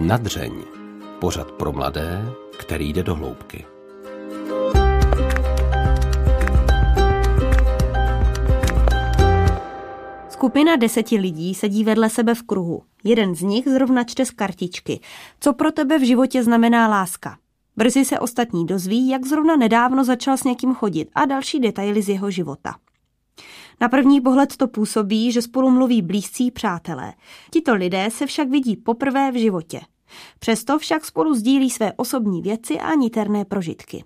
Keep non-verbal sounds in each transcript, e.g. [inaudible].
Nadřeň. Pořad pro mladé, který jde do hloubky. Skupina deseti lidí sedí vedle sebe v kruhu. Jeden z nich zrovna čte z kartičky. Co pro tebe v životě znamená láska? Brzy se ostatní dozví, jak zrovna nedávno začal s někým chodit a další detaily z jeho života. Na první pohled to působí, že spolu mluví blízcí přátelé. Tito lidé se však vidí poprvé v životě. Přesto však spolu sdílí své osobní věci a niterné prožitky.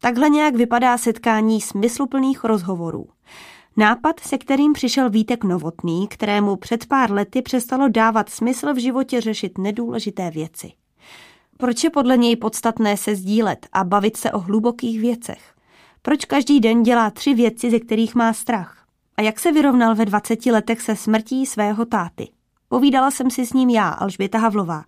Takhle nějak vypadá setkání smysluplných rozhovorů. Nápad, se kterým přišel Vítek Novotný, kterému před pár lety přestalo dávat smysl v životě řešit nedůležité věci. Proč je podle něj podstatné se sdílet a bavit se o hlubokých věcech? Proč každý den dělá tři věci, ze kterých má strach? A jak se vyrovnal ve 20 letech se smrtí svého táty? Povídala jsem si s ním já, Alžběta Havlová,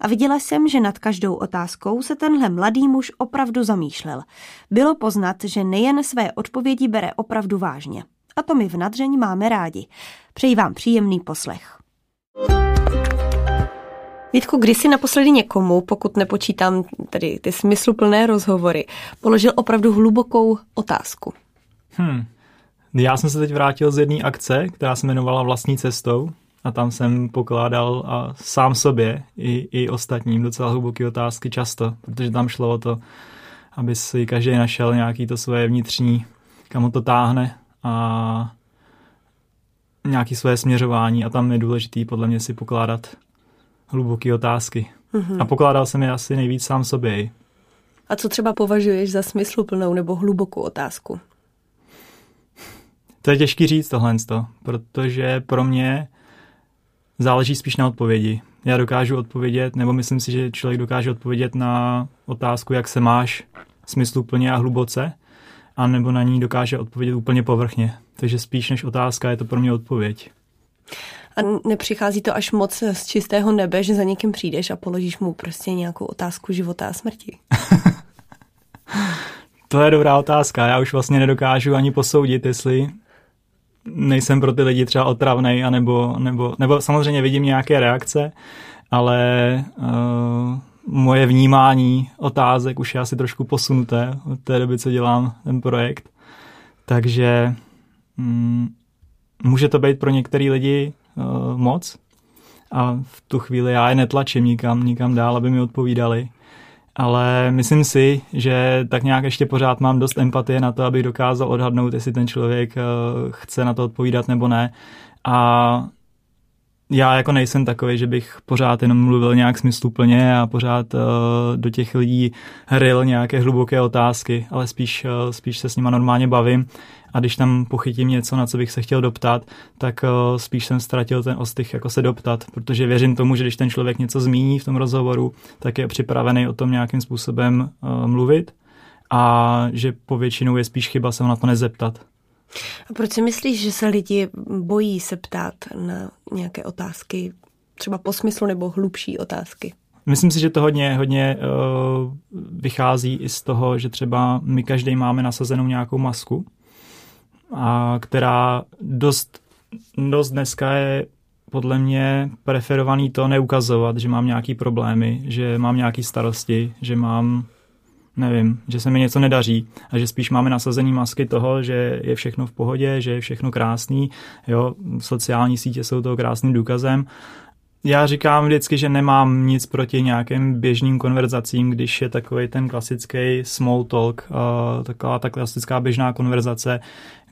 a viděla jsem, že nad každou otázkou se tenhle mladý muž opravdu zamýšlel. Bylo poznat, že nejen své odpovědi bere opravdu vážně. A to my v nadření máme rádi. Přeji vám příjemný poslech. Vítku, kdy jsi naposledy někomu, pokud nepočítám tedy ty smysluplné rozhovory, položil opravdu hlubokou otázku? Hmm. Já jsem se teď vrátil z jedné akce, která se jmenovala Vlastní cestou a tam jsem pokládal a sám sobě i, i ostatním docela hluboké otázky často, protože tam šlo o to, aby si každý našel nějaký to svoje vnitřní, kam ho to táhne a nějaké své směřování a tam je důležitý podle mě si pokládat hluboké otázky. Mm-hmm. A pokládal jsem je asi nejvíc sám sobě. A co třeba považuješ za smysluplnou nebo hlubokou otázku? To je těžký říct tohle, protože pro mě záleží spíš na odpovědi. Já dokážu odpovědět, nebo myslím si, že člověk dokáže odpovědět na otázku, jak se máš smysluplně a hluboce, a nebo na ní dokáže odpovědět úplně povrchně. Takže spíš než otázka je to pro mě odpověď. A nepřichází to až moc z čistého nebe, že za někým přijdeš a položíš mu prostě nějakou otázku života a smrti? [laughs] to je dobrá otázka. Já už vlastně nedokážu ani posoudit, jestli nejsem pro ty lidi třeba otravnej, anebo, nebo, nebo samozřejmě vidím nějaké reakce, ale uh, moje vnímání otázek už je asi trošku posunuté od té doby, co dělám ten projekt. Takže mm, může to být pro některé lidi uh, moc a v tu chvíli já je netlačím nikam, nikam dál, aby mi odpovídali. Ale myslím si, že tak nějak ještě pořád mám dost empatie na to, abych dokázal odhadnout, jestli ten člověk uh, chce na to odpovídat nebo ne. A já jako nejsem takový, že bych pořád jenom mluvil nějak smysluplně a pořád uh, do těch lidí hril nějaké hluboké otázky, ale spíš, uh, spíš se s nima normálně bavím a když tam pochytím něco, na co bych se chtěl doptat, tak uh, spíš jsem ztratil ten ostych, jako se doptat, protože věřím tomu, že když ten člověk něco zmíní v tom rozhovoru, tak je připravený o tom nějakým způsobem uh, mluvit a že po většinou je spíš chyba se ho na to nezeptat. A proč si myslíš, že se lidi bojí se ptát na nějaké otázky, třeba po smyslu nebo hlubší otázky? Myslím si, že to hodně, hodně uh, vychází i z toho, že třeba my každý máme nasazenou nějakou masku, a která dost, dost dneska je podle mě preferovaný to neukazovat, že mám nějaký problémy, že mám nějaký starosti, že mám nevím, že se mi něco nedaří a že spíš máme nasazený masky toho, že je všechno v pohodě, že je všechno krásný, jo, sociální sítě jsou toho krásným důkazem já říkám vždycky, že nemám nic proti nějakým běžným konverzacím, když je takový ten klasický small talk, uh, taková ta klasická běžná konverzace,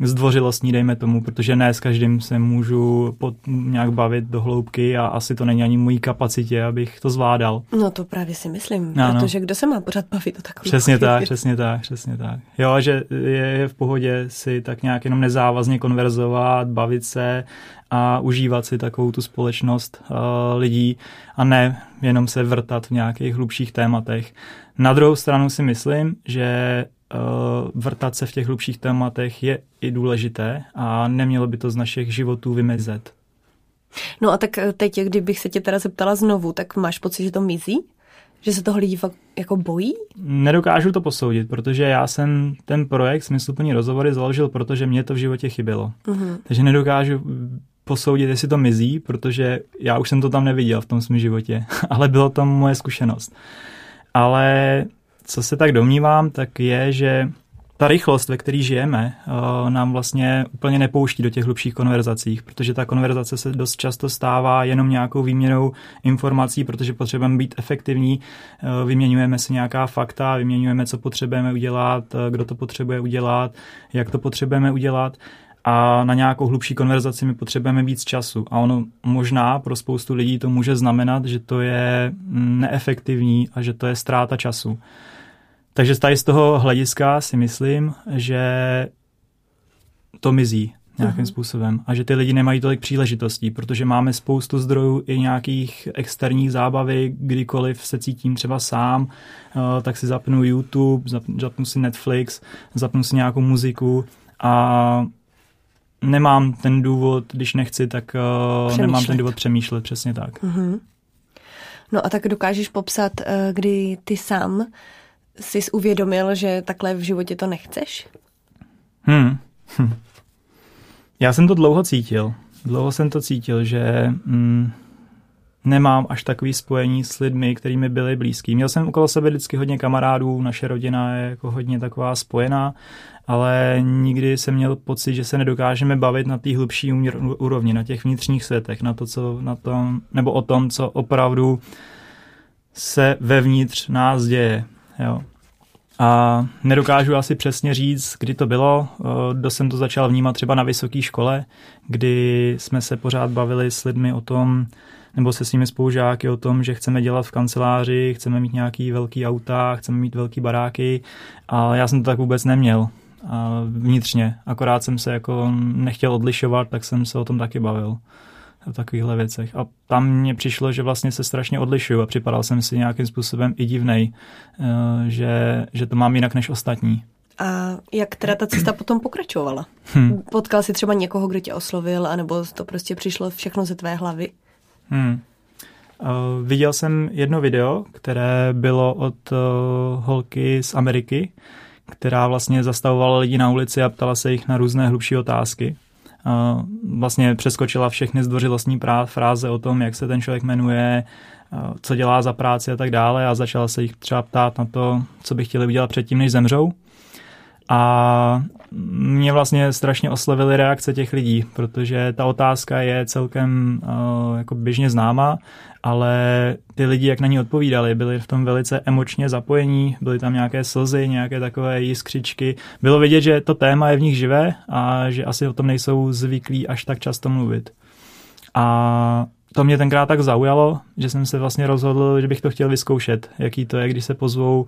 zdvořilostní, dejme tomu, protože ne s každým se můžu pod, nějak bavit do hloubky a asi to není ani mojí kapacitě, abych to zvládal. No to právě si myslím, ano. protože kdo se má pořád bavit o takovém? Přesně tak, přesně tak, přesně tak. Jo, že je, je v pohodě si tak nějak jenom nezávazně konverzovat, bavit se a užívat si takovou tu společnost uh, lidí a ne jenom se vrtat v nějakých hlubších tématech. Na druhou stranu si myslím, že uh, vrtat se v těch hlubších tématech je i důležité a nemělo by to z našich životů vymezet. No a tak eh, teď, kdybych se tě teda zeptala znovu, tak máš pocit, že to mizí? Že se toho lidi fakt jako bojí? Nedokážu to posoudit, protože já jsem ten projekt Smysluplný rozhovory založil, protože mě to v životě chybělo. Uh-huh. Takže nedokážu posoudit, jestli to mizí, protože já už jsem to tam neviděl v tom svém životě, [laughs] ale bylo tam moje zkušenost. Ale co se tak domnívám, tak je, že ta rychlost, ve které žijeme, eh, nám vlastně úplně nepouští do těch hlubších konverzacích, protože ta konverzace se dost často stává jenom nějakou výměnou informací, protože potřebujeme být efektivní, eh, vyměňujeme si nějaká fakta, vyměňujeme, co potřebujeme udělat, eh, kdo to potřebuje udělat, jak to potřebujeme udělat a na nějakou hlubší konverzaci my potřebujeme víc času. A ono možná pro spoustu lidí to může znamenat, že to je neefektivní a že to je ztráta času. Takže tady z toho hlediska si myslím, že to mizí nějakým uh-huh. způsobem a že ty lidi nemají tolik příležitostí, protože máme spoustu zdrojů i nějakých externích zábavy, kdykoliv se cítím třeba sám, uh, tak si zapnu YouTube, zapnu si Netflix, zapnu si nějakou muziku a nemám ten důvod, když nechci, tak uh, nemám ten důvod přemýšlet, přesně tak. Uh-huh. No a tak dokážeš popsat, uh, kdy ty sám jsi uvědomil, že takhle v životě to nechceš? Hmm. Hm. Já jsem to dlouho cítil. Dlouho jsem to cítil, že mm, nemám až takový spojení s lidmi, kterými byli blízký. Měl jsem okolo sebe vždycky hodně kamarádů, naše rodina je jako hodně taková spojená, ale nikdy jsem měl pocit, že se nedokážeme bavit na té hlubší úrovni, na těch vnitřních světech, na to, co na tom, nebo o tom, co opravdu se vevnitř nás děje. Jo. A nedokážu asi přesně říct, kdy to bylo. Kdo jsem to začal vnímat třeba na vysoké škole, kdy jsme se pořád bavili s lidmi o tom, nebo se svými spolužáky o tom, že chceme dělat v kanceláři, chceme mít nějaký velký auta, chceme mít velký baráky a já jsem to tak vůbec neměl vnitřně. Akorát jsem se jako nechtěl odlišovat, tak jsem se o tom taky bavil o takovýchhle věcech. A tam mně přišlo, že vlastně se strašně odlišuju a připadal jsem si nějakým způsobem i divnej, eh, že, že to mám jinak než ostatní. A jak teda ta cesta potom pokračovala? Hmm. Potkal jsi třeba někoho, kdo tě oslovil, anebo to prostě přišlo všechno ze tvé hlavy? Hmm. Uh, viděl jsem jedno video, které bylo od uh, holky z Ameriky, která vlastně zastavovala lidi na ulici a ptala se jich na různé hlubší otázky vlastně přeskočila všechny zdvořilostní fráze o tom, jak se ten člověk jmenuje, co dělá za práci a tak dále a začala se jich třeba ptát na to, co by chtěli udělat předtím, než zemřou. A mě vlastně strašně oslovily reakce těch lidí, protože ta otázka je celkem uh, jako běžně známá, ale ty lidi, jak na ní odpovídali, byli v tom velice emočně zapojení, byly tam nějaké slzy, nějaké takové jiskřičky. Bylo vidět, že to téma je v nich živé a že asi o tom nejsou zvyklí až tak často mluvit. A to mě tenkrát tak zaujalo, že jsem se vlastně rozhodl, že bych to chtěl vyzkoušet, jaký to je, když se pozvou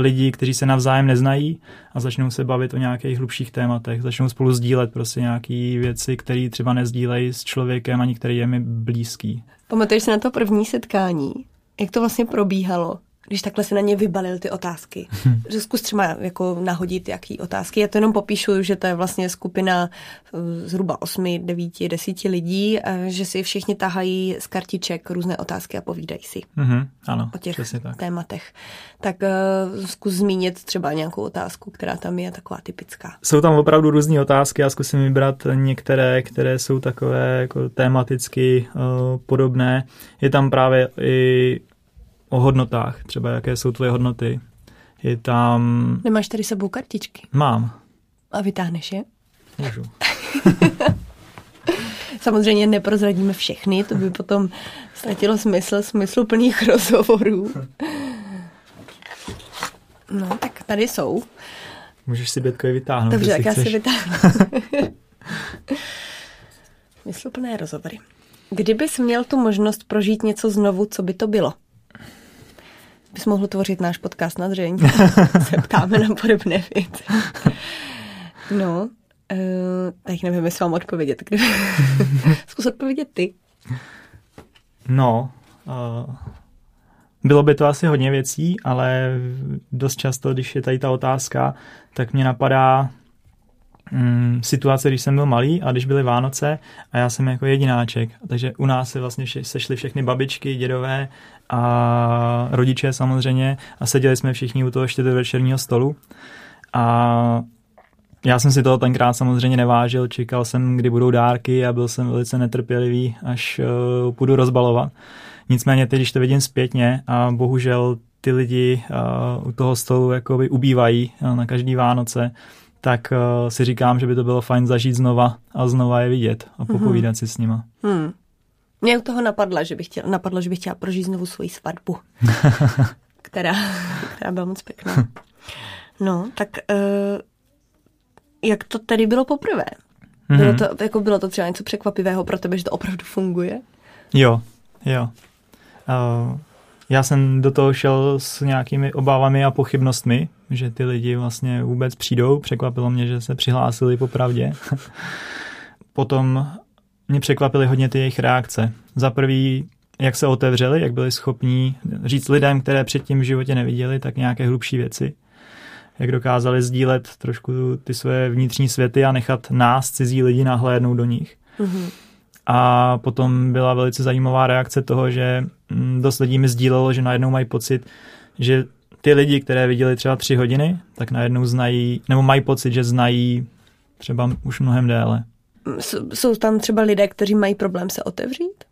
lidi, kteří se navzájem neznají a začnou se bavit o nějakých hlubších tématech, začnou spolu sdílet prostě nějaké věci, které třeba nezdílejí s člověkem ani který je mi blízký. Pamatuješ se na to první setkání? Jak to vlastně probíhalo? Když takhle se na ně vybalil ty otázky. [laughs] Hmm. Zkus třeba jako nahodit, jaký otázky. Já to jenom popíšu, že to je vlastně skupina eh, zhruba 8, 9, 10 lidí, že si všichni tahají z kartiček různé otázky a povídají si mm-hmm, ano, o těch tak. tématech. Tak uh, zkus zmínit třeba nějakou otázku, která tam je taková typická. Jsou tam opravdu různé otázky, já zkusím vybrat některé, které jsou takové jako tematicky uh, podobné. Je tam právě i o hodnotách, třeba jaké jsou tvoje hodnoty. Je tam... Nemáš tady sebou kartičky? Mám. A vytáhneš je? Můžu. [laughs] Samozřejmě neprozradíme všechny, to by potom ztratilo smysl, smysl plných rozhovorů. No, tak tady jsou. Můžeš si Bětkovi vytáhnout. Dobře, tak já si vytáhnu. [laughs] Smysluplné rozhovory. Kdybys měl tu možnost prožít něco znovu, co by to bylo? Bys mohl tvořit náš podcast na dřeň. [laughs] se ptáme na podobné věci. No, uh, tak nevím, jestli vám odpovědět. [laughs] Zkus odpovědět ty. No, uh, bylo by to asi hodně věcí, ale dost často, když je tady ta otázka, tak mě napadá mm, situace, když jsem byl malý a když byly Vánoce a já jsem jako jedináček. Takže u nás se vlastně sešly všechny babičky, dědové a rodiče samozřejmě a seděli jsme všichni u toho večerního stolu a já jsem si toho tenkrát samozřejmě nevážil, čekal jsem, kdy budou dárky a byl jsem velice netrpělivý, až uh, půjdu rozbalovat. Nicméně teď, když to vidím zpětně a bohužel ty lidi uh, u toho stolu jakoby ubývají uh, na každý Vánoce, tak uh, si říkám, že by to bylo fajn zažít znova a znova je vidět a mhm. popovídat mm-hmm. si s nima. Hmm. Mě u toho napadla, že bych chtěla, napadlo, že bych chtěla prožít znovu svoji svatbu, [laughs] která, která byla moc pěkná. No, tak uh, jak to tady bylo poprvé? Mm-hmm. Bylo, to, jako bylo to třeba něco překvapivého pro tebe, že to opravdu funguje? Jo, jo. Uh, já jsem do toho šel s nějakými obávami a pochybnostmi, že ty lidi vlastně vůbec přijdou. Překvapilo mě, že se přihlásili popravdě. [laughs] Potom mě překvapily hodně ty jejich reakce. Za prvý, jak se otevřeli, jak byli schopní říct lidem, které předtím v životě neviděli, tak nějaké hlubší věci. Jak dokázali sdílet trošku ty své vnitřní světy a nechat nás, cizí lidi, nahlédnout do nich. Mm-hmm. A potom byla velice zajímavá reakce toho, že mm, dost lidí mi sdílelo, že najednou mají pocit, že ty lidi, které viděli třeba tři hodiny, tak najednou znají, nebo mají pocit, že znají třeba už mnohem déle. Jsou tam třeba lidé, kteří mají problém se otevřít?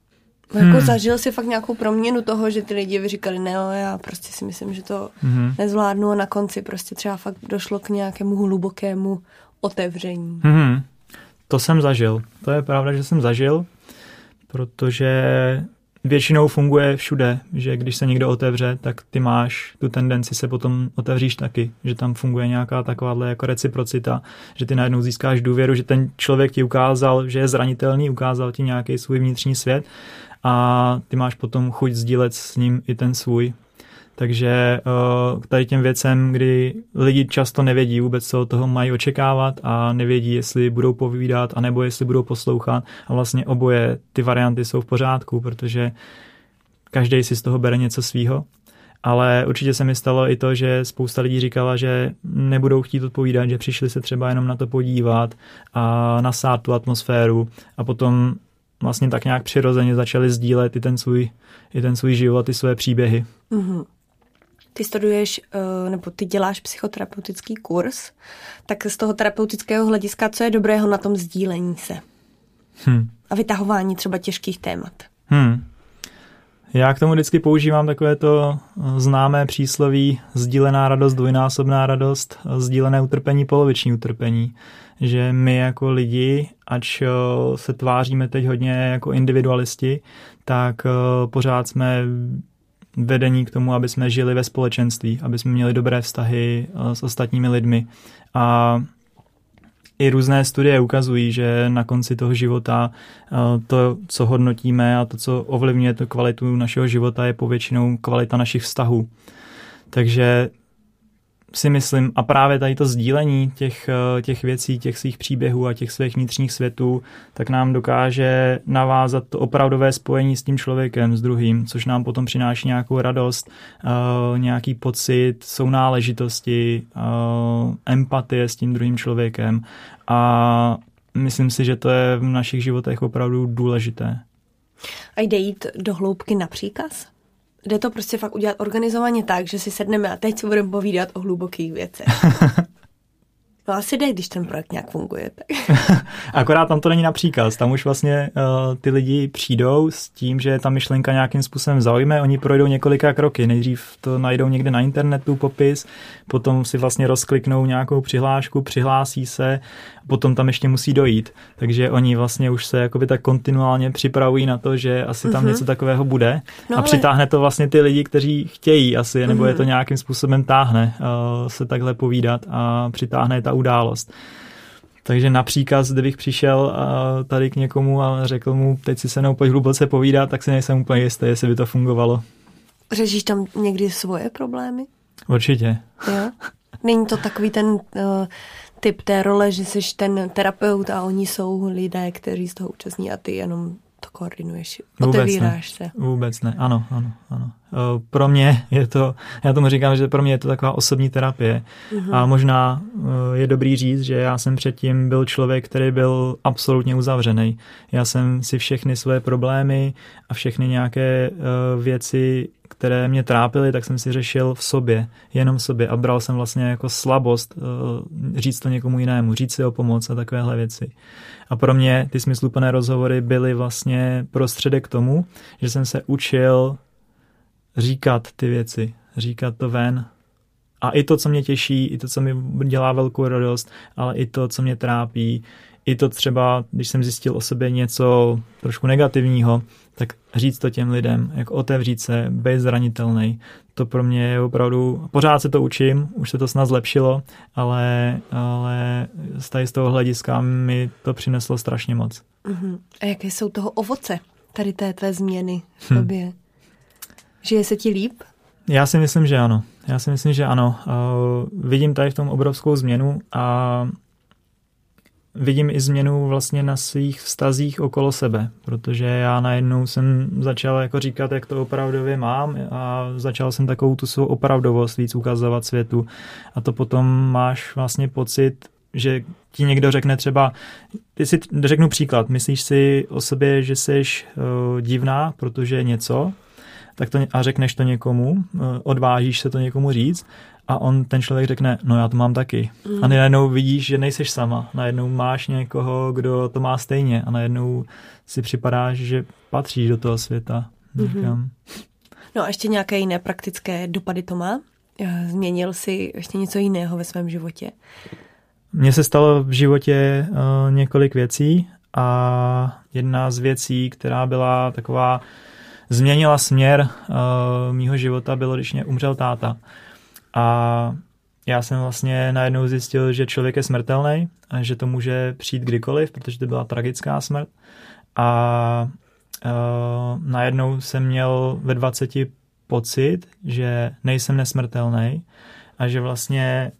Hmm. Jako zažil si fakt nějakou proměnu toho, že ty lidi říkali, ne, já prostě si myslím, že to hmm. nezvládnu a na konci prostě třeba fakt došlo k nějakému hlubokému otevření. Hmm. To jsem zažil. To je pravda, že jsem zažil, protože většinou funguje všude, že když se někdo otevře, tak ty máš tu tendenci se potom otevříš taky, že tam funguje nějaká takováhle jako reciprocita, že ty najednou získáš důvěru, že ten člověk ti ukázal, že je zranitelný, ukázal ti nějaký svůj vnitřní svět a ty máš potom chuť sdílet s ním i ten svůj. Takže uh, tady těm věcem, kdy lidi často nevědí vůbec, co od toho mají očekávat a nevědí, jestli budou povídat, anebo jestli budou poslouchat a vlastně oboje ty varianty jsou v pořádku, protože každý si z toho bere něco svýho. Ale určitě se mi stalo i to, že spousta lidí říkala, že nebudou chtít odpovídat, že přišli se třeba jenom na to podívat a nasát tu atmosféru a potom vlastně tak nějak přirozeně začali sdílet i ten svůj, i ten svůj život, i své příběhy. Mm-hmm ty studuješ eh, nebo ty děláš psychoterapeutický kurz, tak z toho terapeutického hlediska, co je dobrého na tom sdílení se? Hmm. A vytahování třeba těžkých témat. Hmm. Já k tomu vždycky používám takové to eh, známé přísloví sdílená radost, dvojnásobná radost, sdílené utrpení, poloviční utrpení. Že my jako lidi, ač eh, se tváříme teď hodně jako individualisti, tak pořád jsme vedení k tomu, aby jsme žili ve společenství, aby jsme měli dobré vztahy eh, s ostatními lidmi. A i různé studie ukazují, že na konci toho života eh, to, co hodnotíme a to, co ovlivňuje tu kvalitu našeho života, je povětšinou kvalita našich vztahů. Takže si myslím, a právě tady to sdílení těch, eh, těch věcí, těch svých příběhů a těch svých vnitřních světů, tak nám dokáže navázat to opravdové spojení s tím člověkem, s druhým, což nám potom přináší nějakou radost, eh, nějaký pocit sounáležitosti, eh, empatie s tím druhým člověkem a myslím si, že to je v našich životech opravdu důležité. A jde jít do hloubky na příkaz? Jde to prostě fakt udělat organizovaně tak, že si sedneme a teď si budeme povídat o hlubokých věcech. [laughs] No asi jde, když ten projekt nějak funguje. Tak. [laughs] Akorát tam to není na příkaz, tam už vlastně uh, ty lidi přijdou s tím, že ta myšlenka nějakým způsobem zaujme, oni projdou několika kroky. Nejdřív to najdou někde na internetu popis, potom si vlastně rozkliknou nějakou přihlášku, přihlásí se, potom tam ještě musí dojít. Takže oni vlastně už se jakoby tak kontinuálně připravují na to, že asi tam uh-huh. něco takového bude no a ale... přitáhne to vlastně ty lidi, kteří chtějí asi, nebo je to mhm. nějakým způsobem táhne uh, se takhle povídat a přitáhne ta událost. Takže na příkaz, kdybych přišel tady k někomu a řekl mu, teď si se mnou pojď hluboce povídat, tak si nejsem úplně jistý, jestli by to fungovalo. Řešíš tam někdy svoje problémy? Určitě. Jo? Není to takový ten uh, typ té role, že jsi ten terapeut a oni jsou lidé, kteří z toho účastní a ty jenom to koordinuješ, otevíráš Vůbec ne. se. Vůbec ne, ano, ano, ano. Eh, pro mě je to, já tomu říkám, že pro mě je to taková osobní terapie mm-hmm. a možná eh, je dobrý říct, že já jsem předtím byl člověk, který byl absolutně uzavřený. Já jsem si všechny své problémy a všechny nějaké eh, věci, které mě trápily, tak jsem si řešil v sobě, jenom v sobě a bral jsem vlastně jako slabost uh, říct to někomu jinému, říct si o pomoc a takovéhle věci. A pro mě ty smysluplné rozhovory byly vlastně prostředek k tomu, že jsem se učil říkat ty věci, říkat to ven. A i to, co mě těší, i to, co mi dělá velkou radost, ale i to, co mě trápí, i to třeba, když jsem zjistil o sobě něco trošku negativního, tak říct to těm lidem, jak otevřít se, být zranitelný. To pro mě je opravdu, pořád se to učím, už se to snad zlepšilo, ale, ale z, toho hlediska mi to přineslo strašně moc. Uh-huh. A jaké jsou toho ovoce, tady té tvé změny v hm. tobě? Hmm. Žije se ti líp? Já si myslím, že ano. Já si myslím, že ano. Uh, vidím tady v tom obrovskou změnu a vidím i změnu vlastně na svých vztazích okolo sebe, protože já najednou jsem začal jako říkat, jak to opravdově mám a začal jsem takovou tu svou opravdovost víc ukazovat světu. A to potom máš vlastně pocit, že ti někdo řekne třeba, ty si řeknu příklad, myslíš si o sobě, že jsi uh, divná, protože něco, tak to, a řekneš to někomu, uh, odvážíš se to někomu říct a on, ten člověk řekne, no já to mám taky. Mm. A najednou vidíš, že nejseš sama. Najednou máš někoho, kdo to má stejně a najednou si připadáš, že patříš do toho světa. Mm-hmm. No a ještě nějaké jiné praktické dopady to má? Eh, změnil jsi ještě něco jiného ve svém životě? Mně se stalo v životě uh, několik věcí a jedna z věcí, která byla taková, změnila směr uh, mýho života, bylo, když mě umřel táta. A já jsem vlastně najednou zjistil, že člověk je smrtelný a že to může přijít kdykoliv, protože to byla tragická smrt. A uh, najednou jsem měl ve 20 pocit, že nejsem nesmrtelný a že vlastně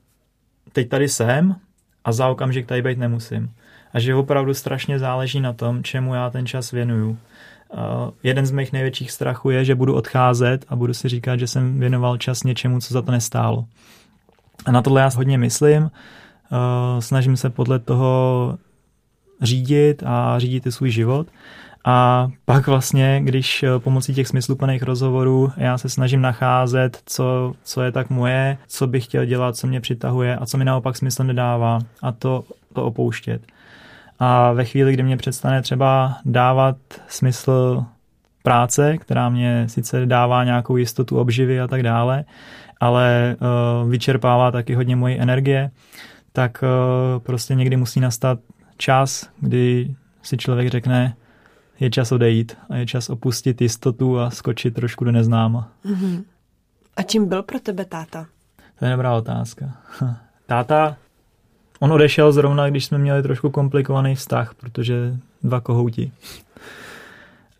teď tady jsem a za okamžik tady být nemusím. A že opravdu strašně záleží na tom, čemu já ten čas věnuju. Uh, jeden z mých největších strachů je, že budu odcházet a budu si říkat, že jsem věnoval čas něčemu, co za to nestálo. A na tohle já hodně myslím. Uh, snažím se podle toho řídit a řídit i svůj život. A pak vlastně, když eh, pomocí těch smysluplných rozhovorů já se snažím nacházet, co, co je tak moje, co bych chtěl dělat, co mě přitahuje a co mi naopak smysl nedává a to, to opouštět. A ve chvíli, kdy mě přestane třeba dávat smysl práce, která mě sice dává nějakou jistotu obživy a tak dále, ale uh, vyčerpává taky hodně mojí energie, tak uh, prostě někdy musí nastat čas, kdy si člověk řekne, je čas odejít a je čas opustit jistotu a skočit trošku do neznáma. Mm-hmm. A čím byl pro tebe táta? To je dobrá otázka. [laughs] Táta On odešel zrovna, když jsme měli trošku komplikovaný vztah, protože dva kohouti.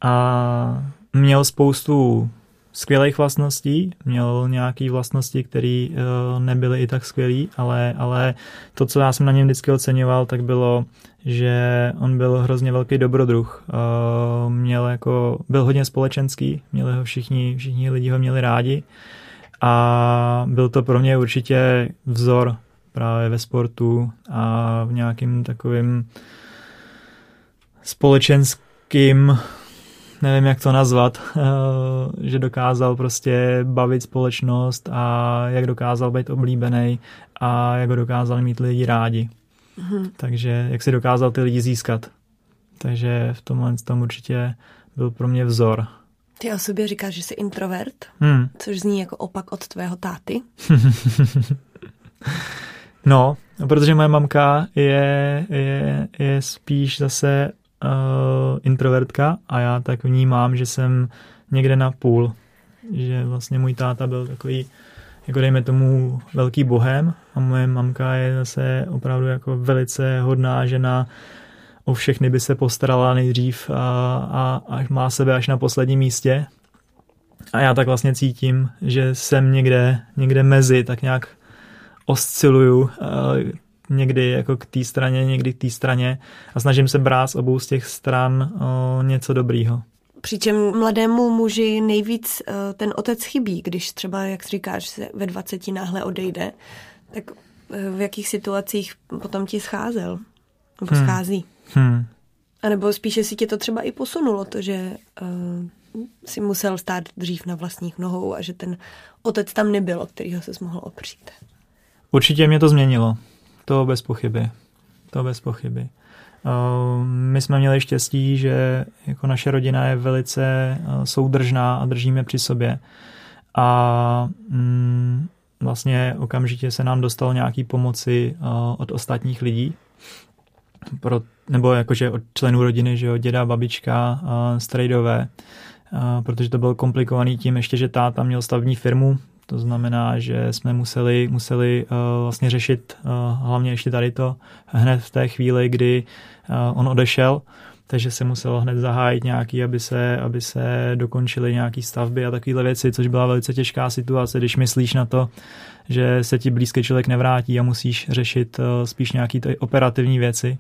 A měl spoustu skvělých vlastností, měl nějaké vlastnosti, které uh, nebyly i tak skvělé, ale, ale to, co já jsem na něm vždycky oceňoval, tak bylo, že on byl hrozně velký dobrodruh. Uh, měl jako, byl hodně společenský, měli ho všichni, všichni lidi ho měli rádi a byl to pro mě určitě vzor právě ve sportu a v nějakým takovým společenským, nevím jak to nazvat, že dokázal prostě bavit společnost a jak dokázal být oblíbený a jak ho dokázal mít lidi rádi. Mm-hmm. Takže jak si dokázal ty lidi získat. Takže v tomhle tom určitě byl pro mě vzor. Ty o sobě říkáš, že jsi introvert, hmm. což zní jako opak od tvého táty. [laughs] No, protože moje mamka je, je, je spíš zase uh, introvertka a já tak vnímám, že jsem někde na půl. Že vlastně můj táta byl takový, jako dejme tomu, velký bohem a moje mamka je zase opravdu jako velice hodná žena, o všechny by se postarala nejdřív a, a, a má sebe až na posledním místě. A já tak vlastně cítím, že jsem někde, někde mezi, tak nějak osciluju eh, někdy jako k té straně, někdy k té straně a snažím se brát z obou z těch stran eh, něco dobrýho. Přičem mladému muži nejvíc eh, ten otec chybí, když třeba, jak říkáš, se ve 20 náhle odejde, tak v jakých situacích potom ti scházel? Nebo hmm. schází? Hmm. A nebo spíše si tě to třeba i posunulo, to, že uh, si musel stát dřív na vlastních nohou a že ten otec tam nebyl, o kterýho se mohl opřít. Určitě mě to změnilo. To bez pochyby. To bez pochyby. Uh, my jsme měli štěstí, že jako naše rodina je velice uh, soudržná a držíme při sobě. A mm, vlastně okamžitě se nám dostalo nějaký pomoci uh, od ostatních lidí, pro, nebo jakože od členů rodiny, že jo, děda, babička, strejdové, protože to bylo komplikovaný tím ještě, že táta měl stavní firmu, to znamená, že jsme museli, museli uh, vlastně řešit uh, hlavně ještě tady to hned v té chvíli, kdy uh, on odešel, takže se muselo hned zahájit nějaký, aby se, aby se dokončily nějaké stavby a takovéhle věci, což byla velice těžká situace, když myslíš na to, že se ti blízký člověk nevrátí a musíš řešit uh, spíš nějaké operativní věci.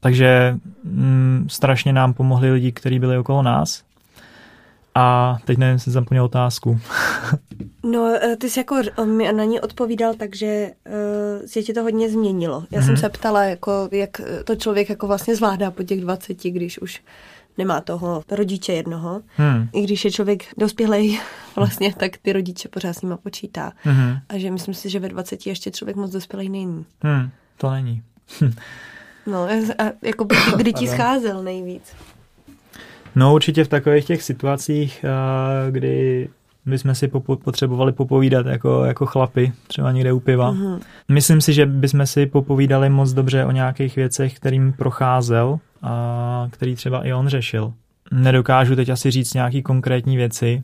Takže mm, strašně nám pomohli lidi, kteří byli okolo nás, a teď nevím, jestli zapomněl otázku. [laughs] no, eh, ty jsi jako mi na ní odpovídal, takže uh, se ti to hodně změnilo. Já mm-hmm. jsem mhm. se ptala, jako, jak to člověk jako vlastně zvládá po těch 20, když už nemá toho rodiče jednoho. Hmm. I když je člověk dospělej [laughs] vlastně, tak ty rodiče pořád s nima počítá. Hmm. A že myslím si, že ve 20 ještě člověk moc dospělej není. Hmm. To není. [laughs] no, a jako kdy ti [coughs] scházel nejvíc? No určitě v takových těch situacích, kdy my jsme si popo- potřebovali popovídat jako, jako chlapy, třeba někde u piva. Mm-hmm. Myslím si, že bychom si popovídali moc dobře o nějakých věcech, kterým procházel a který třeba i on řešil. Nedokážu teď asi říct nějaký konkrétní věci,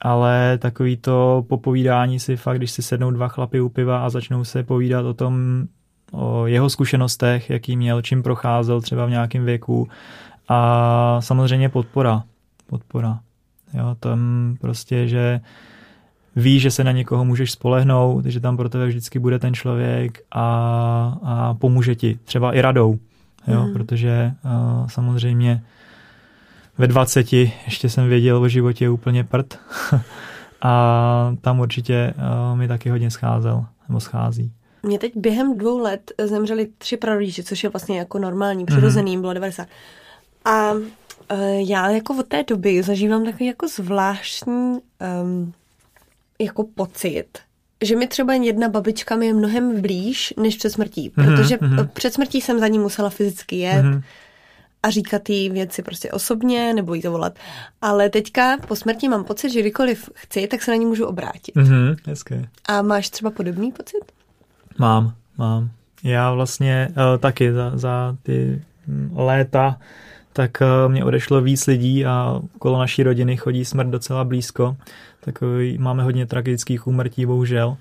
ale takový to popovídání si fakt, když si sednou dva chlapy u piva a začnou se povídat o tom, o jeho zkušenostech, jaký měl, čím procházel třeba v nějakém věku a samozřejmě podpora. Podpora. Jo, tam prostě, že víš, že se na někoho můžeš spolehnout, že tam pro tebe vždycky bude ten člověk a, a pomůže ti. Třeba i radou. Jo, mm. protože uh, samozřejmě ve 20 ještě jsem věděl o životě úplně prd [laughs] a tam určitě uh, mi taky hodně scházel, nebo schází. Mě teď během dvou let zemřeli tři prarodiče, což je vlastně jako normální, přirozený, mm. bylo 90. A uh, já jako od té doby zažívám takový jako zvláštní um, jako pocit, že mi třeba jedna babička mi je mnohem blíž než před smrtí, mm-hmm, protože mm-hmm. před smrtí jsem za ní musela fyzicky jet mm-hmm. a říkat jí věci prostě osobně nebo jí to volat. Ale teďka po smrti mám pocit, že kdykoliv chci, tak se na ní můžu obrátit. Mm-hmm, hezké. A máš třeba podobný pocit? Mám, mám. Já vlastně uh, taky za, za ty léta tak eh, mě odešlo víc lidí a kolo naší rodiny chodí smrt docela blízko. Takový, máme hodně tragických úmrtí, bohužel.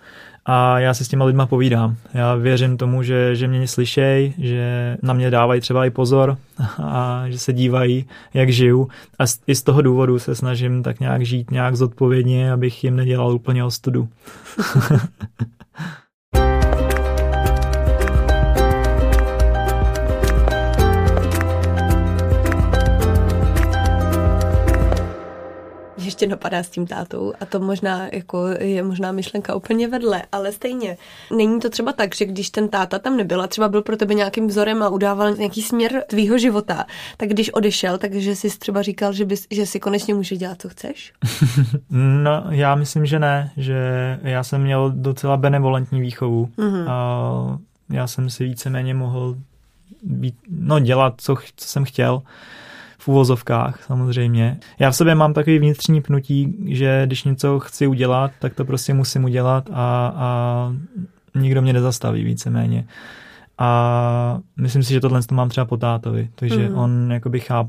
A já se s těma lidma povídám. Já věřím tomu, že, že mě slyšej, že na mě dávají třeba i pozor [laughs] a že se dívají, jak žiju. A i z toho důvodu se snažím tak nějak žít nějak zodpovědně, abych jim nedělal úplně ostudu. [laughs] ještě napadá s tím tátou a to možná jako je možná myšlenka úplně vedle, ale stejně. Není to třeba tak, že když ten táta tam nebyl a třeba byl pro tebe nějakým vzorem a udával nějaký směr tvýho života, tak když odešel, takže jsi třeba říkal, že, bys, že si konečně můžeš dělat, co chceš? [laughs] no, já myslím, že ne, že já jsem měl docela benevolentní výchovu mm-hmm. a já jsem si víceméně mohl být, no, dělat, co, co jsem chtěl v úvozovkách samozřejmě. Já v sobě mám takový vnitřní pnutí, že když něco chci udělat, tak to prostě musím udělat a, a nikdo mě nezastaví víceméně. A myslím si, že tohle to mám třeba po tátovi, takže mm. on jakoby cháp,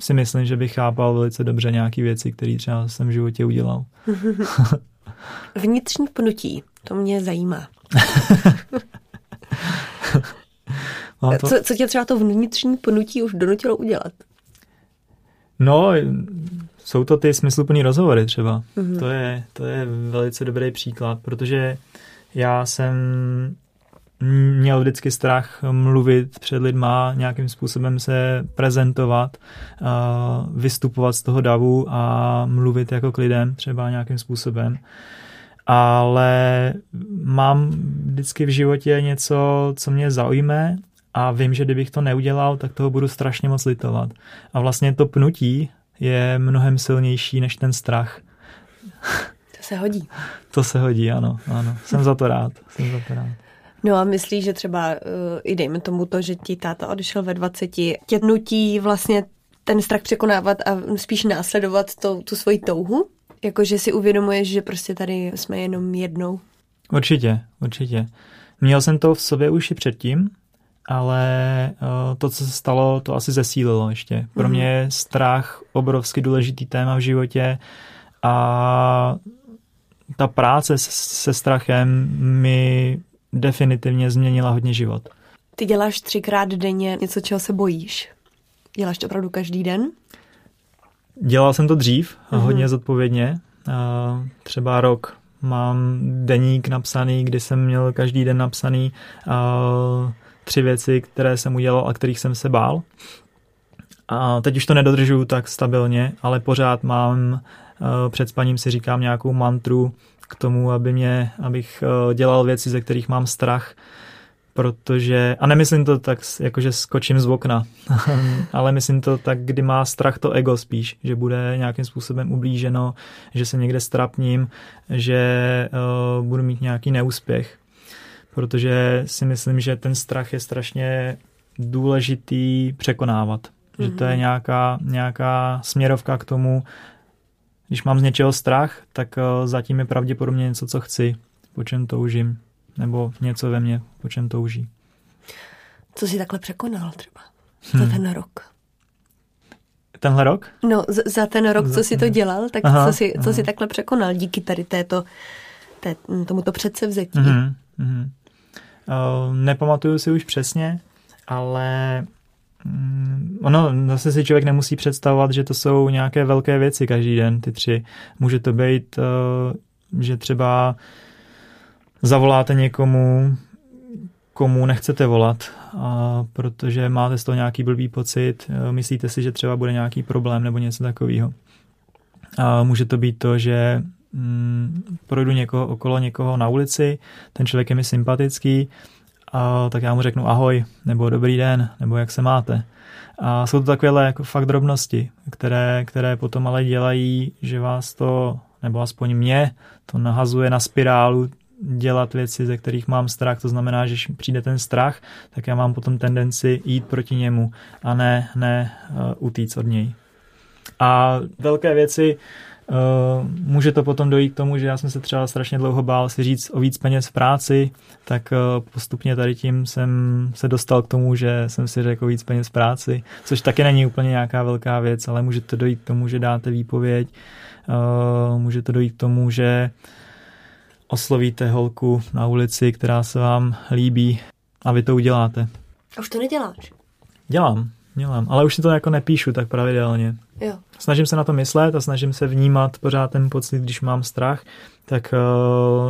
si myslím, že by chápal velice dobře nějaké věci, které třeba jsem v životě udělal. [laughs] [laughs] Vnitřní pnutí, to mě zajímá. [laughs] to... co, co tě třeba to vnitřní pnutí už donutilo udělat? No, jsou to ty smysluplný rozhovory třeba. Mm-hmm. To, je, to je velice dobrý příklad, protože já jsem měl vždycky strach mluvit před lidma, nějakým způsobem se prezentovat, vystupovat z toho davu a mluvit jako k lidem třeba nějakým způsobem. Ale mám vždycky v životě něco, co mě zaujme a vím, že kdybych to neudělal, tak toho budu strašně moc litovat. A vlastně to pnutí je mnohem silnější než ten strach. To se hodí. To se hodí, ano, ano. Jsem za to rád. Jsem za to rád. No a myslíš, že třeba uh, i dejme tomu to, že ti táta odešel ve 20, tě nutí vlastně ten strach překonávat a spíš následovat to, tu svoji touhu? Jakože si uvědomuješ, že prostě tady jsme jenom jednou? Určitě, určitě. Měl jsem to v sobě už i předtím, ale uh, to, co se stalo, to asi zesílilo ještě. Pro mě je strach obrovsky důležitý téma v životě a ta práce se strachem mi definitivně změnila hodně život. Ty děláš třikrát denně něco, čeho se bojíš. Děláš to opravdu každý den? Dělal jsem to dřív, mm-hmm. hodně zodpovědně. Třeba rok mám deník napsaný, kdy jsem měl každý den napsaný tři věci, které jsem udělal a kterých jsem se bál. A teď už to nedodržuju tak stabilně, ale pořád mám, před spaním si říkám nějakou mantru k tomu, aby mě, abych dělal věci, ze kterých mám strach, protože, a nemyslím to tak, jako že skočím z okna, [laughs] ale myslím to tak, kdy má strach to ego spíš, že bude nějakým způsobem ublíženo, že se někde strapním, že uh, budu mít nějaký neúspěch. Protože si myslím, že ten strach je strašně důležitý překonávat. Mm-hmm. Že to je mhm. nějaká, nějaká směrovka k tomu, když mám z něčeho strach, tak uh, zatím je pravděpodobně něco, co chci, po čem toužím nebo něco ve mně, po čem touží. Co jsi takhle překonal třeba hmm. za ten rok? Tenhle rok? No, z- za ten rok, za co jsi to dělal, tak aha, co, jsi, co jsi takhle překonal díky tady této, té, tomuto předsevzetí? Mm-hmm, mm-hmm. Uh, nepamatuju si už přesně, ale um, ono zase si člověk nemusí představovat, že to jsou nějaké velké věci každý den, ty tři. Může to být, uh, že třeba zavoláte někomu, komu nechcete volat, a protože máte z toho nějaký blbý pocit, e, myslíte si, že třeba bude nějaký problém nebo něco takového. A může to být to, že mm, projdu někoho, okolo někoho na ulici, ten člověk je mi sympatický, a tak já mu řeknu ahoj, nebo dobrý den, nebo jak se máte. A jsou to takové jako fakt drobnosti, které, které potom ale dělají, že vás to, nebo aspoň mě, to nahazuje na spirálu dělat věci, ze kterých mám strach. To znamená, že když přijde ten strach, tak já mám potom tendenci jít proti němu a ne, ne uh, utíct od něj. A velké věci, uh, může to potom dojít k tomu, že já jsem se třeba strašně dlouho bál si říct o víc peněz v práci, tak uh, postupně tady tím jsem se dostal k tomu, že jsem si řekl víc peněz v práci, což taky není úplně nějaká velká věc, ale může to dojít k tomu, že dáte výpověď, uh, může to dojít k tomu, že oslovíte holku na ulici, která se vám líbí a vy to uděláte. A už to neděláš? Dělám, dělám, ale už si to jako nepíšu tak pravidelně. Jo. Snažím se na to myslet a snažím se vnímat pořád ten pocit, když mám strach, tak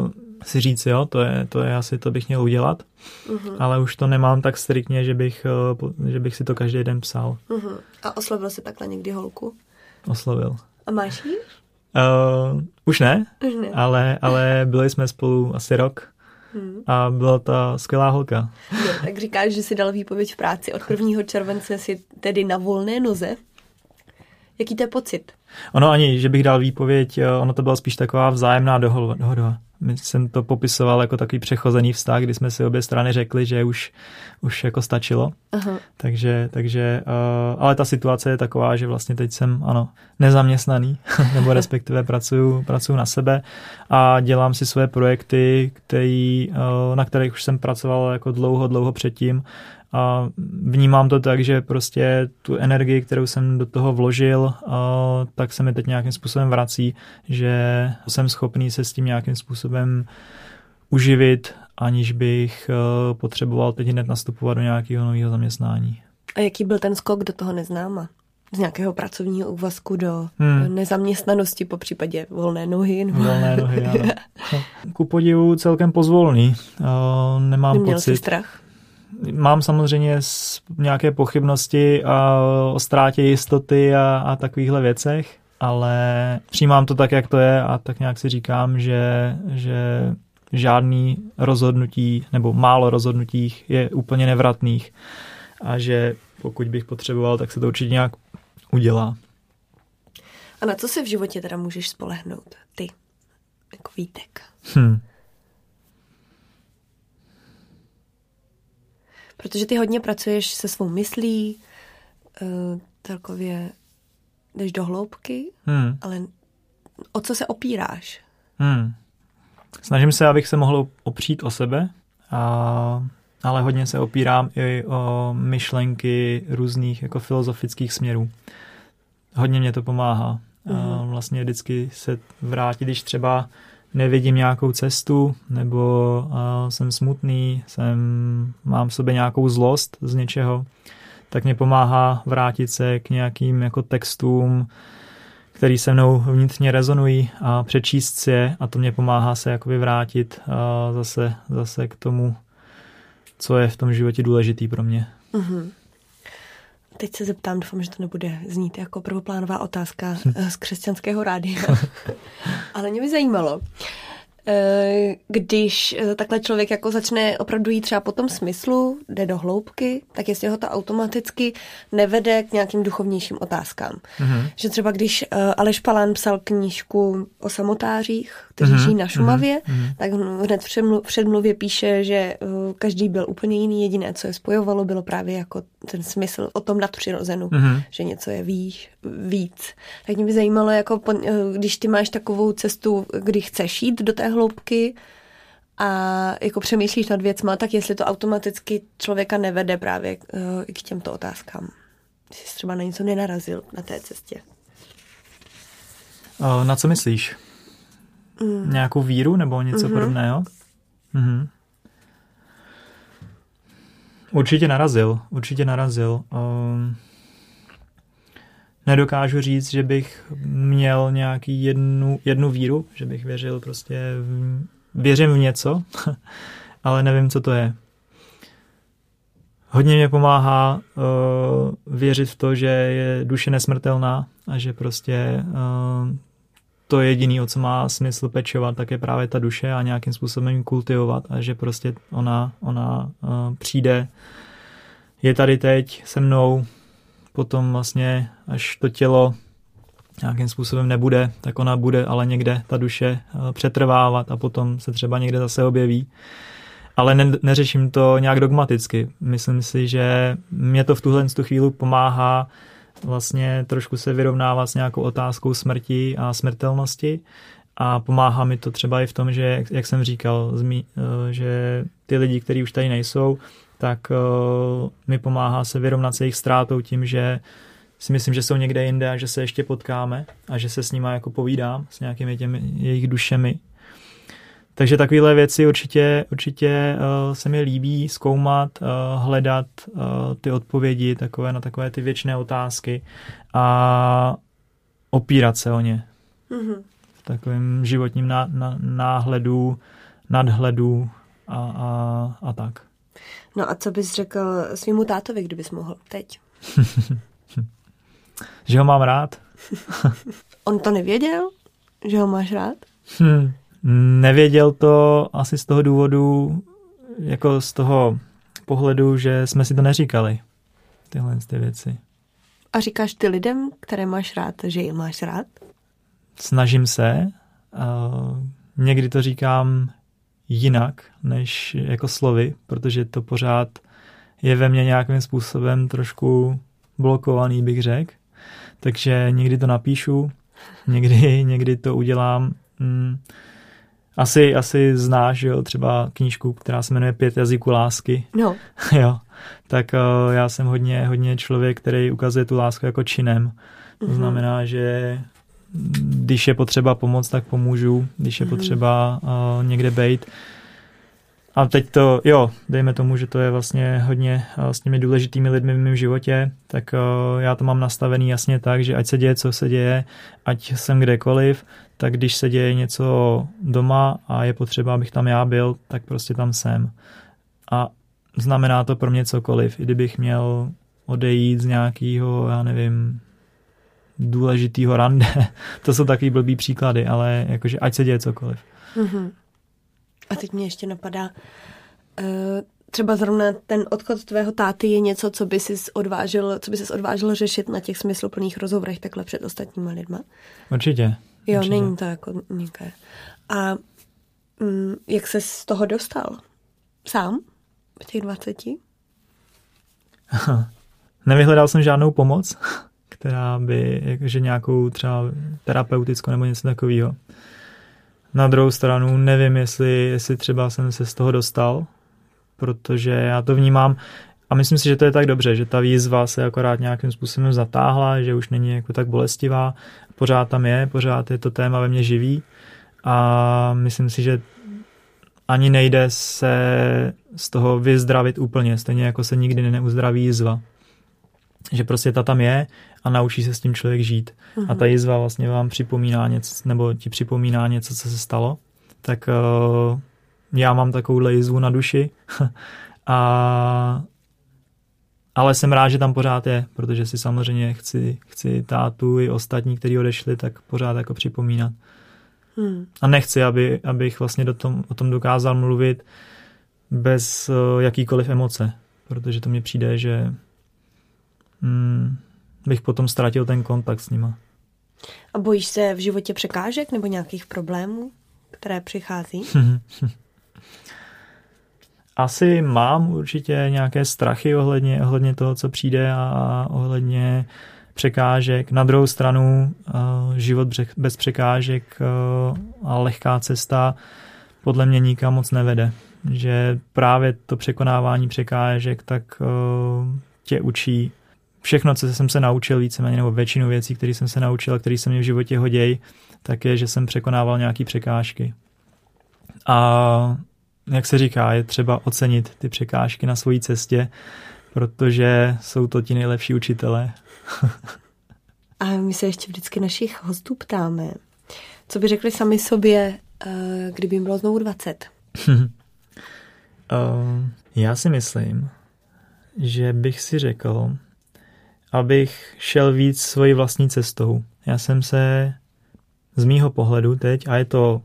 uh, si říct, jo, to je, to je asi, to bych měl udělat, uh-huh. ale už to nemám tak striktně, že bych, uh, že bych si to každý den psal. Uh-huh. A oslovil jsi takhle někdy holku? Oslovil. A máš ji? Uh, už ne, už ne. Ale, ale byli jsme spolu asi rok hmm. a byla ta skvělá holka. No, tak říkáš, že si dal výpověď v práci. Od 1. července si tedy na volné noze. Jaký to je pocit? Ono ani, že bych dal výpověď, eh, ono to byla spíš taková vzájemná dohoda. My jsem to popisoval jako takový přechozený vztah, kdy jsme si obě strany řekli, že už, už jako stačilo. Aha. Takže, takže uh, ale ta situace je taková, že vlastně teď jsem, ano, nezaměstnaný, [laughs] nebo respektive pracuju, pracuju na sebe a dělám si svoje projekty, který, uh, na kterých už jsem pracoval jako dlouho, dlouho předtím a vnímám to tak, že prostě tu energii, kterou jsem do toho vložil, tak se mi teď nějakým způsobem vrací, že jsem schopný se s tím nějakým způsobem uživit, aniž bych e, potřeboval teď hned nastupovat do nějakého nového zaměstnání. A jaký byl ten skok do toho neznáma? Z nějakého pracovního úvazku do hmm. nezaměstnanosti, po případě volné nohy? Volné nohy, ano. [laughs] Ku podivu celkem pozvolný. Uh, nemám Neměl pocit. Jsi strach? Mám samozřejmě nějaké pochybnosti a o ztrátě jistoty a, a takovýchhle věcech, ale přijímám to tak, jak to je a tak nějak si říkám, že, že žádný rozhodnutí nebo málo rozhodnutích je úplně nevratných a že pokud bych potřeboval, tak se to určitě nějak udělá. A na co se v životě teda můžeš spolehnout? Ty, jako Vítek. Hm. Protože ty hodně pracuješ se svou myslí, uh, celkově jdeš do hloubky, Hmm. ale o co se opíráš? Hmm. Snažím se, abych se mohl opřít o sebe, a, ale hodně se opírám i o myšlenky různých jako filozofických směrů. Hodně mě to pomáhá. Mm. A Mhm. vlastně vždycky se vrátit, když třeba nevidím nějakou cestu, nebo a, jsem smutný, jsem, mám v sobě nějakou zlost z něčeho, tak mě pomáhá vrátit se k nějakým jako textům, který se mnou vnitřně rezonují a přečíst si je a to mě pomáhá se jakoby vrátit a zase, zase k tomu, co je v tom životě důležitý pro mě. Mhm. Teď se zeptám, doufám, že to nebude znít jako prvoplánová otázka eh, z křesťanského rádia. [laughs] Ale mě by zajímalo, když eh, takhle člověk jako začne opravdu jít třeba po tom smyslu, jde do hloubky, tak jestli ho to automaticky nevede k nějakým duchovnějším otázkám. Mhm. Že třeba když eh, Aleš Palán psal knížku o samotářích, kteří Mhm, žijí na Šumavě, mhm. tak hned v předmlu- v předmluvě píše, že eh, každý byl úplně jiný, jediné, co je spojovalo, bylo právě jako ten smysl o tom nadpřirozenu, Mhm. že něco je výš, víc. Tak mě by zajímalo, jako eh, když ty máš takovou cestu, kdy chceš jít do té hloubky a jako přemýšlíš nad věcma, tak jestli to automaticky člověka nevede právě eh, k těmto otázkám. Jestli jsi třeba na něco nenarazil na té cestě. A Na co myslíš? Mm. Nějakou víru nebo něco Mhm. podobného? Mhm. Určitě narazil, určitě narazil. Um, nedokážu říct, že bych měl nějaký jednu, jednu víru, že bych věřil prostě, v, věřím v něco, [laughs] ale nevím, co to je. Hodně mě pomáhá uh, věřit v to, že je duše nesmrtelná a že prostě uh, to jediné, o co má smysl pečovat, tak je právě ta duše a nějakým způsobem kultivovat a že prostě ona, ona uh, přijde, je tady teď se mnou, potom vlastně, až to tělo nějakým způsobem nebude, tak ona bude ale někde ta duše uh, přetrvávat a potom se třeba někde zase objeví. Ale ne, neřeším to nějak dogmaticky. Myslím si, že mě to v tuhle tu chvíli pomáhá vlastně trošku se vyrovnávat s nějakou otázkou smrti a smrtelnosti a pomáhá mi to třeba i v tom, že, jak jsem říkal, zmí, eh, že ty lidi, kteří už tady nejsou, tak uh, mi pomáhá se vyrovnat s jejich ztrátou tím, že si myslím, že jsou někde jinde a že se ještě potkáme a že se s nima jako povídám, s nějakými těmi jejich dušemi. Takže takovéhle věci určitě, určitě uh, se mi líbí zkoumat, uh, hledat uh, ty odpovědi takové na takové ty věčné otázky a opírat se o ně Mhm. v takovém životním ná, ná, náhledu, nadhledu a, a, a tak. No a co bys řekl svýmu tátovi, kdybys mohl teď? [laughs] Že ho mám rád? [laughs] On to nevěděl, že ho máš rád? Hm, nevěděl to asi z toho důvodu, jako z toho pohledu, že jsme si to neříkali, tyhle ty věci. A říkáš ty lidem, které máš rád, že je máš rád? Snažím se, uh, někdy to říkám jinak, než jako slovy, protože to pořád je ve mně nějakým způsobem trošku blokovaný, bych řekl. Takže někdy to napíšu, někdy, [laughs] někdy to udělám. Mm, asi, asi znáš, jo, třeba knížku, která se jmenuje Pět jazyků lásky. No, [laughs] jo, tak uh, já jsem hodně, hodně člověk, který ukazuje tu lásku jako činem. To Mhm. znamená, že když je potřeba pomoct, tak pomůžu, když je Mhm. potřeba uh, někde bejt. A teď to, jo, dejme tomu, že to je vlastně hodně uh, s těmi důležitými lidmi v mém životě, tak uh, já to mám nastavený jasně tak, že ať se děje, co se děje, ať jsem kdekoliv, tak když se děje něco doma a je potřeba, abych tam já byl, tak prostě tam jsem. A znamená to pro mě cokoliv, i kdybych měl odejít z nějakého, já nevím, důležitýho rande. [laughs] to jsou takový blbý příklady, ale jakože ať se děje cokoliv. Mhm. A teď mě ještě napadá, uh, třeba zrovna ten odchod tvého táty je něco, co by si odvážil, co by si odvážil řešit na těch smysluplných rozhovorech takhle před ostatníma lidma? Určitě. Jo, určitě. není to jako nějaké. A mm, jak se z toho dostal? Sám? V těch 20? [laughs] Nevyhledal jsem žádnou pomoc, [laughs] která by, jakože nějakou třeba terapeutickou nebo něco takového. Na druhou stranu nevím, jestli, jestli třeba jsem se z toho dostal, protože já to vnímám a myslím si, že to je tak dobře, že ta výzva se akorát nějakým způsobem zatáhla, že už není jako tak bolestivá, pořád tam je, pořád je to téma ve mně živý a myslím si, že ani nejde se z toho vyzdravit úplně, stejně jako se nikdy neuzdraví jizva. Že prostě ta tam je a naučí se s tím člověk žít. Uh-huh. A ta jizva vlastně vám připomíná něco, nebo ti připomíná něco, co se stalo. Tak uh, já mám takovouhle jizvu na duši [laughs] a ale jsem rád, že tam pořád je, protože si samozřejmě chci, chci tátu i ostatní, kteří odešli, tak pořád jako připomínat. Hmm. A nechci, aby, abych vlastně do tom, o tom dokázal mluvit bez uh, jakýkoliv emoce, protože to mi přijde, že hmm, bych potom ztratil ten kontakt s nima. A bojíš se v životě překážek nebo nějakých problémů, které přichází? [laughs] Asi mám určitě nějaké strachy ohledně, ohledně toho, co přijde a ohledně překážek. Na druhou stranu život bez překážek a lehká cesta podle mě nikam moc nevede. Že právě to překonávání překážek tak tě učí všechno, co jsem se naučil víceméně, nebo většinu věcí, které jsem se naučil a které se mě v životě hodí, tak je, že jsem překonával nějaké překážky. A jak se říká, je třeba ocenit ty překážky na své cestě, protože jsou to ti nejlepší učitelé. [laughs] A my se ještě vždycky našich hostů ptáme, co by řekli sami sobě, eh, kdyby jim bylo znovu 20? uh, [laughs] já si myslím, že bych si řekl, abych šel víc svojí vlastní cestou. Já jsem se z mýho pohledu teď, a je to,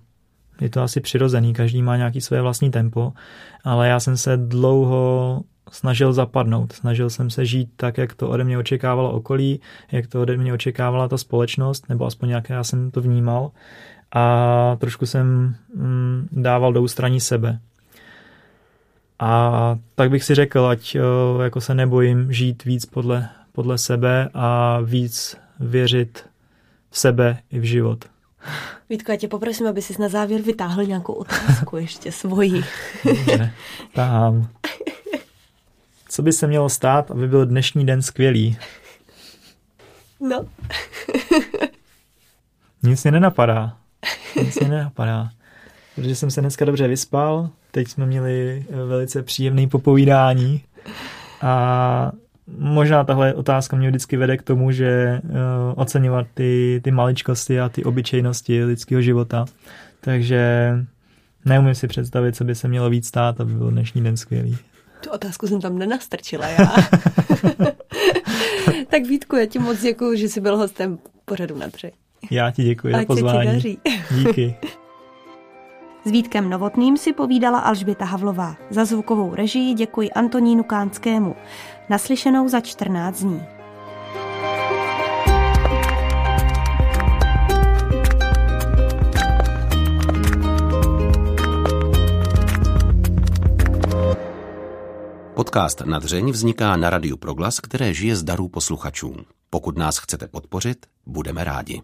je to asi přirozený, každý má nějaký své vlastní tempo, ale já jsem se dlouho snažil zapadnout. Snažil jsem se žít tak, jak to ode mě očekávalo okolí, jak to ode mě očekávala ta společnost, nebo aspoň jak já jsem to vnímal. A trošku jsem mm, dával do ústraní sebe. A tak bych si řekl, ať o, jako se nebojím žít víc podle, podle sebe a víc věřit v sebe i v život. Vítko, já tě poprosím, aby jsi na závěr vytáhl nějakou otázku ještě svoji. Dobře, tahám. Co by se mělo stát, aby byl dnešní den skvělý? No. Nic mě nenapadá. Nic mě nenapadá. Protože jsem se dneska dobře vyspal, teď jsme měli velice příjemné popovídání a možná tahle otázka mě vždycky vede k tomu, že uh, oceňovat ty, ty maličkosti a ty obyčejnosti lidského života. Takže neumím si představit, co by se mělo víc stát, aby byl dnešní den skvělý. Tu otázku jsem tam nenastrčila já. [laughs] tak Vítku, já ti moc děkuji, že jsi byl hostem pořadu na tři. Já ti děkuji Ať za pozvání. Se ti daří. Díky. [laughs] S Vítkem Novotným si povídala Alžběta Havlová. Za zvukovou režii děkuji Antonínu Kánskému. Naslyšenou za 14 dní. Podcast Nadřeň vzniká na Radiu Proglas, které žije z darů posluchačů. Pokud nás chcete podpořit, budeme rádi.